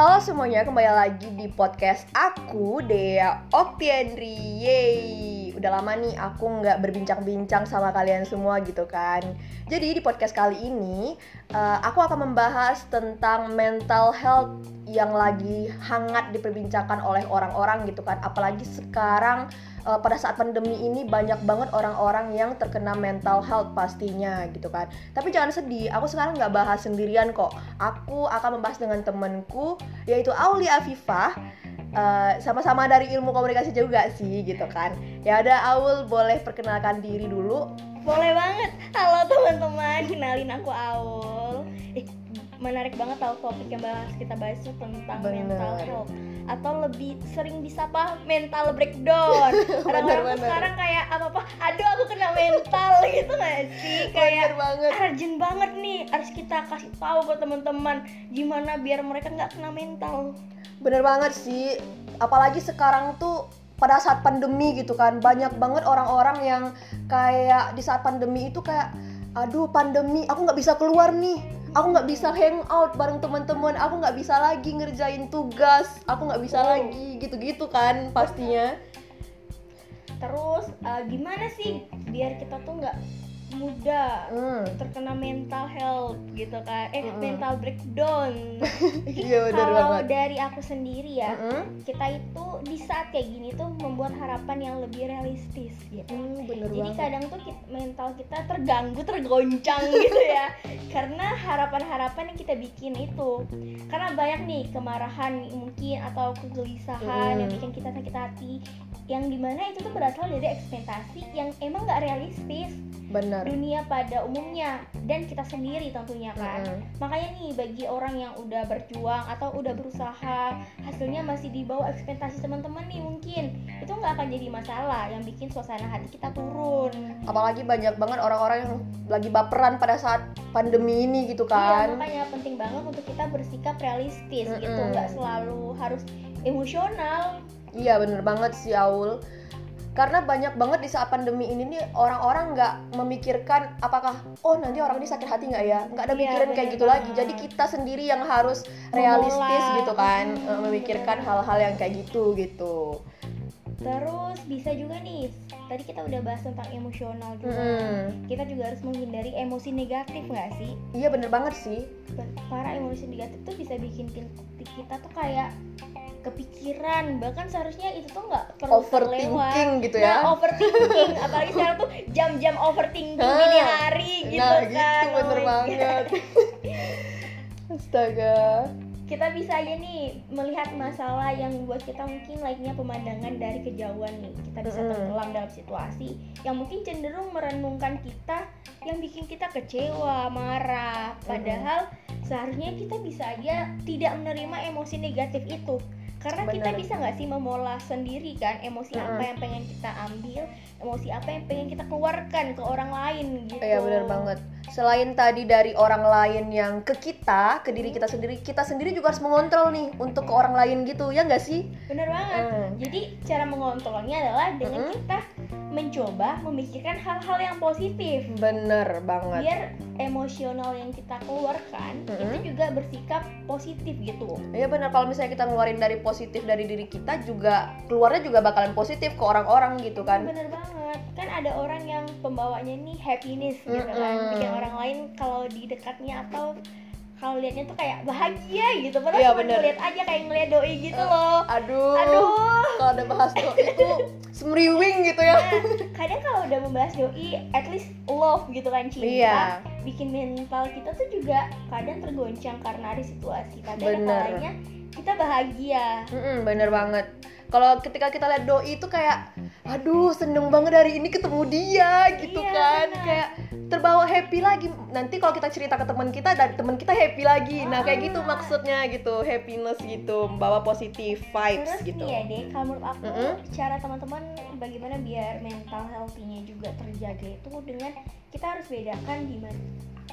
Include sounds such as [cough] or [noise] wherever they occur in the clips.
Halo semuanya, kembali lagi di podcast aku, Dea Oktiandri. Yeay. Udah lama nih aku nggak berbincang-bincang sama kalian semua gitu kan. Jadi di podcast kali ini, uh, aku akan membahas tentang mental health yang lagi hangat diperbincangkan oleh orang-orang gitu kan. Apalagi sekarang uh, pada saat pandemi ini banyak banget orang-orang yang terkena mental health pastinya gitu kan. Tapi jangan sedih, aku sekarang nggak bahas sendirian kok. Aku akan membahas dengan temenku yaitu Auli Afifah. Uh, sama-sama dari ilmu komunikasi juga sih gitu kan. Ya ada Aul boleh perkenalkan diri dulu. Boleh banget. Halo teman-teman, kenalin aku Aul. Eh, menarik banget tahu topik yang bahas kita bahas itu tentang Bener. mental health atau lebih sering disapa mental breakdown. [laughs] Orang-orang sekarang kayak apa apa, aduh aku kena mental [laughs] gitu gak sih? Kayak banget. urgent banget nih, harus kita kasih tahu ke teman-teman gimana biar mereka nggak kena mental. Bener banget sih, apalagi sekarang tuh pada saat pandemi gitu kan banyak banget orang-orang yang kayak di saat pandemi itu kayak aduh pandemi aku nggak bisa keluar nih aku nggak bisa hangout bareng teman-teman. Aku nggak bisa lagi ngerjain tugas. Aku nggak bisa oh. lagi gitu-gitu kan pastinya. Terus uh, gimana sih biar kita tuh nggak muda hmm. terkena mental health gitu kan eh hmm. mental breakdown [laughs] iya, kalau dari aku sendiri ya hmm. kita itu di saat kayak gini tuh membuat harapan yang lebih realistis gitu hmm, bener jadi banget. kadang tuh kita, mental kita terganggu tergoncang [laughs] gitu ya karena harapan-harapan yang kita bikin itu karena banyak nih kemarahan mungkin atau kegelisahan hmm. yang bikin kita sakit hati yang di mana itu tuh berasal dari ekspektasi yang emang gak realistis Benar. dunia pada umumnya dan kita sendiri tentunya kan mm-hmm. makanya nih bagi orang yang udah berjuang atau udah berusaha hasilnya masih di bawah ekspektasi teman-teman nih mungkin itu nggak akan jadi masalah yang bikin suasana hati kita turun apalagi banyak banget orang-orang yang lagi baperan pada saat pandemi ini gitu kan iya makanya penting banget untuk kita bersikap realistis mm-hmm. gitu nggak selalu harus emosional iya bener banget sih Aul. Karena banyak banget di saat pandemi ini nih orang-orang nggak memikirkan apakah oh nanti orang ini sakit hati nggak ya? Nggak ada iya, pikiran kayak gitu lagi. Jadi kita sendiri yang harus realistis gitu kan hmm, memikirkan hal-hal yang kayak gitu gitu. Terus bisa juga nih tadi kita udah bahas tentang emosional juga. Hmm. kita juga harus menghindari emosi negatif nggak sih? Iya bener banget sih. Para emosi negatif tuh bisa bikin kita tuh kayak kepikiran. Bahkan seharusnya itu tuh nggak perlu overthinking gitu ya. Nah, overthinking. [laughs] Apalagi sekarang tuh jam-jam overthinking di hari gitu nah, kan. gitu bener oh banget. [laughs] Astaga. Kita bisa aja nih melihat masalah yang membuat kita mungkin layaknya pemandangan dari kejauhan nih. Kita bisa tenggelam dalam situasi yang mungkin cenderung merenungkan kita yang bikin kita kecewa marah. Padahal seharusnya kita bisa aja tidak menerima emosi negatif itu karena Bener. kita bisa nggak sih memola sendiri kan emosi uh -huh. apa yang pengen kita ambil emosi apa yang pengen kita keluarkan ke orang lain gitu iya benar banget selain tadi dari orang lain yang ke kita ke diri kita sendiri kita sendiri juga harus mengontrol nih untuk ke orang lain gitu ya nggak sih benar banget uh. jadi cara mengontrolnya adalah dengan uh kita mencoba memikirkan hal-hal yang positif. Bener banget. Biar emosional yang kita keluarkan mm -hmm. itu juga bersikap positif gitu. Iya benar. Kalau misalnya kita ngeluarin dari positif dari diri kita juga keluarnya juga bakalan positif ke orang-orang gitu kan. Bener banget. Kan ada orang yang pembawanya ini happiness gitu mm -hmm. kan. Bikin orang lain kalau di dekatnya atau kalau liatnya tuh kayak bahagia gitu. Padahal ya, cuma ngeliat aja kayak ngeliat doi gitu uh, loh aduh. Aduh. Kalau ada bahas doi [laughs] itu semriwing gitu ya. Nah, kadang kalau udah membahas doi at least love gitu kan cinta. Iya. bikin mental kita tuh juga kadang tergoncang karena ada situasi. Tapi ada kalanya kita bahagia. Mm -mm, bener banget. Kalau ketika kita lihat doi itu kayak aduh seneng banget hari ini ketemu dia gitu iya, kan. bener. kayak terbawa happy lagi nanti kalau kita cerita ke teman kita dan teman kita happy lagi nah kayak gitu ah. maksudnya gitu happiness gitu membawa positif vibes Terus gitu ya deh kalau menurut aku mm -hmm. cara teman-teman bagaimana biar mental healthy-nya juga terjaga itu dengan kita harus bedakan di mana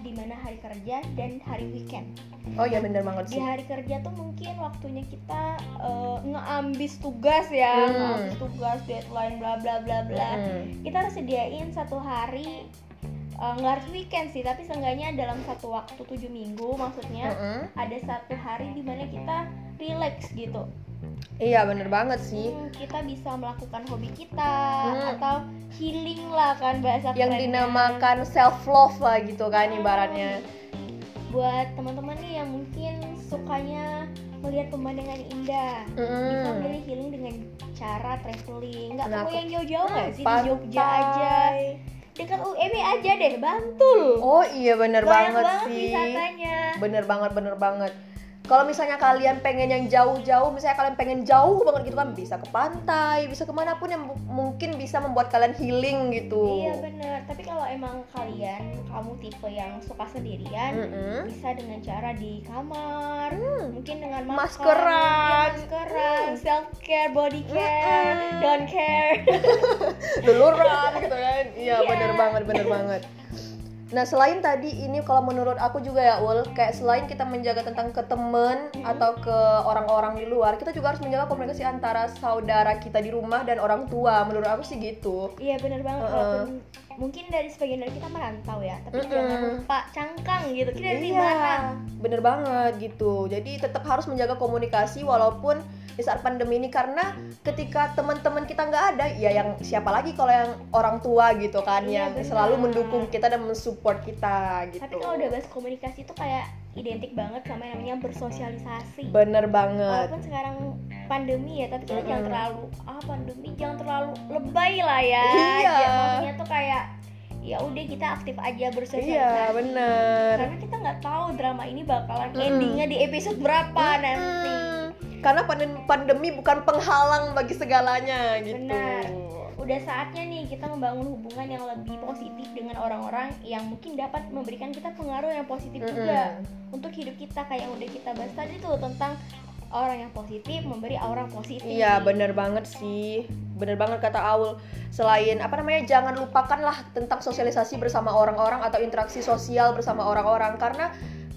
di mana hari kerja dan hari weekend. Oh ya bener banget sih. Di hari kerja tuh mungkin waktunya kita uh, ngeambis tugas ya, hmm. ngeambis tugas, deadline, bla bla bla bla. Hmm. Kita harus sediain satu hari nggak uh, harus weekend sih tapi seenggaknya dalam satu waktu tujuh minggu maksudnya uh -uh. ada satu hari di mana kita relax gitu Iya bener banget sih. Hmm, kita bisa melakukan hobi kita hmm. atau healing lah kan bahasa yang kerennya. dinamakan self love lah gitu kan hmm. ibaratnya. Buat teman-teman nih yang mungkin sukanya melihat pemandangan indah, hmm. bisa memilih healing dengan cara traveling. Nggak perlu yang jauh-jauh hmm, sih di Jogja aja dekat UMI aja deh Bantul. Oh iya bener Banyak banget, banget sih. wisatanya. Bener banget bener banget kalau misalnya kalian pengen yang jauh-jauh misalnya kalian pengen jauh banget gitu kan bisa ke pantai bisa ke mana pun yang mungkin bisa membuat kalian healing gitu iya bener tapi kalau emang kalian kamu tipe yang suka sendirian mm -hmm. bisa dengan cara di kamar mm. mungkin dengan makan, maskeran ya, maskeran mm. self care body care mm -hmm. don't care [laughs] duluran gitu kan iya yeah. bener banget bener banget Nah selain tadi ini kalau menurut aku juga ya Ul kayak selain kita menjaga tentang ke temen atau ke orang-orang di luar kita juga harus menjaga komunikasi antara saudara kita di rumah dan orang tua. Menurut aku sih gitu. Iya benar banget. Uh -uh. mungkin dari sebagian dari kita merantau ya tapi -hmm. jangan lupa cangkang gitu. Kita dari iya, mana bener banget gitu. Jadi tetap harus menjaga komunikasi walaupun di saat pandemi ini karena ketika teman-teman kita nggak ada ya yang siapa lagi kalau yang orang tua gitu kan iya, yang bener. selalu mendukung kita dan mensupport kita gitu. Tapi kalau udah bahas komunikasi itu kayak identik banget sama yang namanya bersosialisasi. Bener banget. Walaupun sekarang pandemi ya tapi kita mm -hmm. jangan terlalu ah pandemi jangan terlalu lebay lah ya. Iya. Ya, maksudnya tuh kayak ya udah kita aktif aja bersosialisasi. Iya bener. Karena kita nggak tahu drama ini bakalan mm. endingnya di episode berapa mm. nanti karena pandemi bukan penghalang bagi segalanya gitu. Benar. Udah saatnya nih kita membangun hubungan yang lebih positif dengan orang-orang yang mungkin dapat memberikan kita pengaruh yang positif mm -hmm. juga untuk hidup kita kayak yang udah kita bahas tadi tuh tentang orang yang positif memberi aura positif. Iya, bener banget sih. Bener banget kata Aul. Selain apa namanya, jangan lupakanlah tentang sosialisasi bersama orang-orang atau interaksi sosial bersama orang-orang karena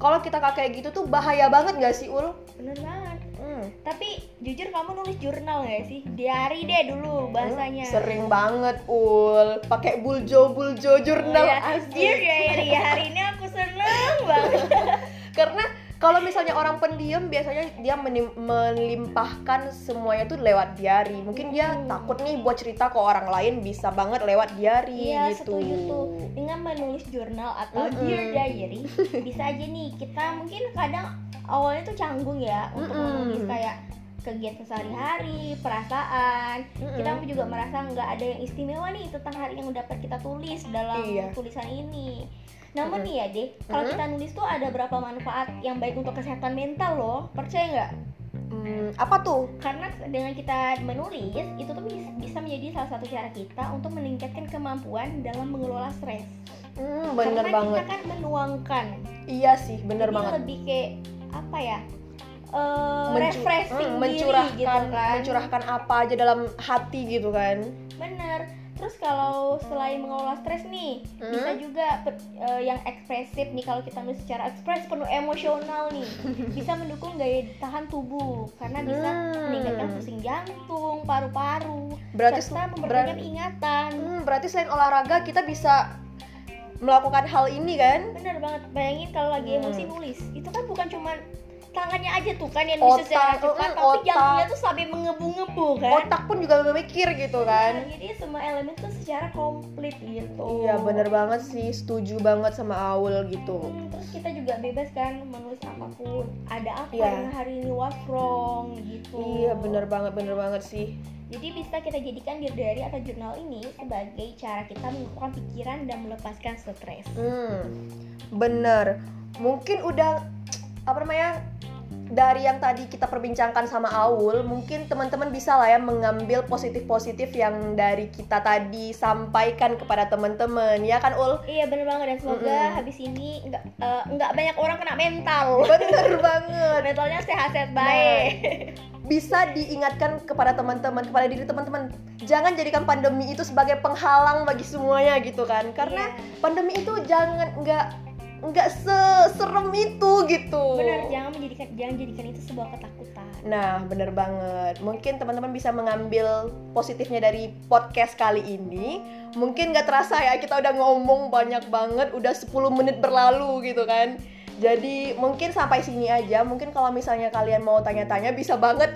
kalau kita kayak gitu tuh bahaya banget gak sih Ul? Bener banget tapi jujur kamu nulis jurnal gak sih? Diary deh dulu bahasanya. sering banget ul. Pakai buljo buljo jurnal oh, ya. asli ya hari ini aku seneng [laughs] banget. Karena kalau misalnya orang pendiam biasanya dia melimpahkan semuanya tuh lewat diary mungkin dia hmm. takut nih buat cerita ke orang lain bisa banget lewat diary iya, gitu. setuju tuh. Dengan menulis jurnal atau mm -mm. dear diary bisa aja nih. Kita mungkin kadang awalnya tuh canggung ya untuk mm -mm. menulis kayak kegiatan sehari-hari, perasaan. Mm-hmm. Kita juga merasa nggak ada yang istimewa nih tentang hari yang dapat kita tulis dalam iya. tulisan ini. Namun nih ya deh, kalau kita nulis tuh ada berapa manfaat yang baik untuk kesehatan mental loh, percaya nggak? Hmm, apa tuh? Karena dengan kita menulis itu tuh bisa menjadi salah satu cara kita untuk meningkatkan kemampuan dalam mengelola stres. Hmm, bener Karena banget. kita kan menuangkan. Iya sih, bener Jadi banget. lebih kayak apa ya? Uh, Mencu refreshing hmm, mencurahkan, diri gitu kan. Mencurahkan apa aja dalam hati gitu kan. Bener Terus kalau selain mengelola stres nih, hmm? bisa juga uh, yang ekspresif nih kalau kita nulis secara ekspres penuh emosional nih, [laughs] bisa mendukung gaya tahan tubuh karena bisa hmm. meningkatkan pusing jantung, paru-paru, berarti serta memperbanyak ingatan. Hmm, berarti selain olahraga kita bisa melakukan hal ini kan? Bener banget. Bayangin kalau lagi emosi hmm. nulis, itu kan bukan cuma tangannya aja tuh kan yang bisa secara cepat tapi otak. jantungnya tuh sampai mengebu-ngebu kan otak pun juga memikir gitu kan nah, jadi semua elemen tuh secara komplit gitu iya bener banget sih setuju banget sama Aul gitu hmm, terus kita juga bebas kan menulis apa pun ada apa yeah. yang hari ini was wrong gitu iya bener banget bener banget sih jadi bisa kita jadikan diri dari atau jurnal ini sebagai cara kita mengumpulkan pikiran dan melepaskan stres. Hmm, bener. Mungkin udah apa namanya dari yang tadi kita perbincangkan sama Aul, mungkin teman-teman bisa lah ya mengambil positif-positif yang dari kita tadi sampaikan kepada teman-teman, ya kan Ul? Iya bener banget dan semoga mm -hmm. habis ini nggak uh, nggak banyak orang kena mental. Bener banget. [laughs] Mentalnya sehat-sehat baik. Nah, bisa diingatkan kepada teman-teman, kepada diri teman-teman, jangan jadikan pandemi itu sebagai penghalang bagi semuanya gitu kan, karena yeah. pandemi itu jangan nggak nggak seserem itu gitu. Benar, jangan menjadikan jangan jadikan itu sebuah ketakutan. Nah, bener banget. Mungkin teman-teman bisa mengambil positifnya dari podcast kali ini. Mungkin nggak terasa ya kita udah ngomong banyak banget, udah 10 menit berlalu gitu kan. Jadi mungkin sampai sini aja. Mungkin kalau misalnya kalian mau tanya-tanya bisa banget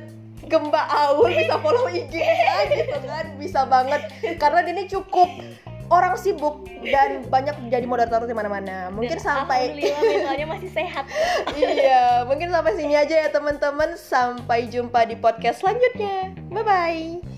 ke Mbak Aul bisa follow IG-nya [laughs] gitu kan bisa banget karena ini cukup orang sibuk dan banyak jadi moderator di mana-mana. Mungkin Dan sampai mentalnya masih sehat. [laughs] iya, mungkin sampai sini aja ya teman-teman. Sampai jumpa di podcast selanjutnya. Bye bye.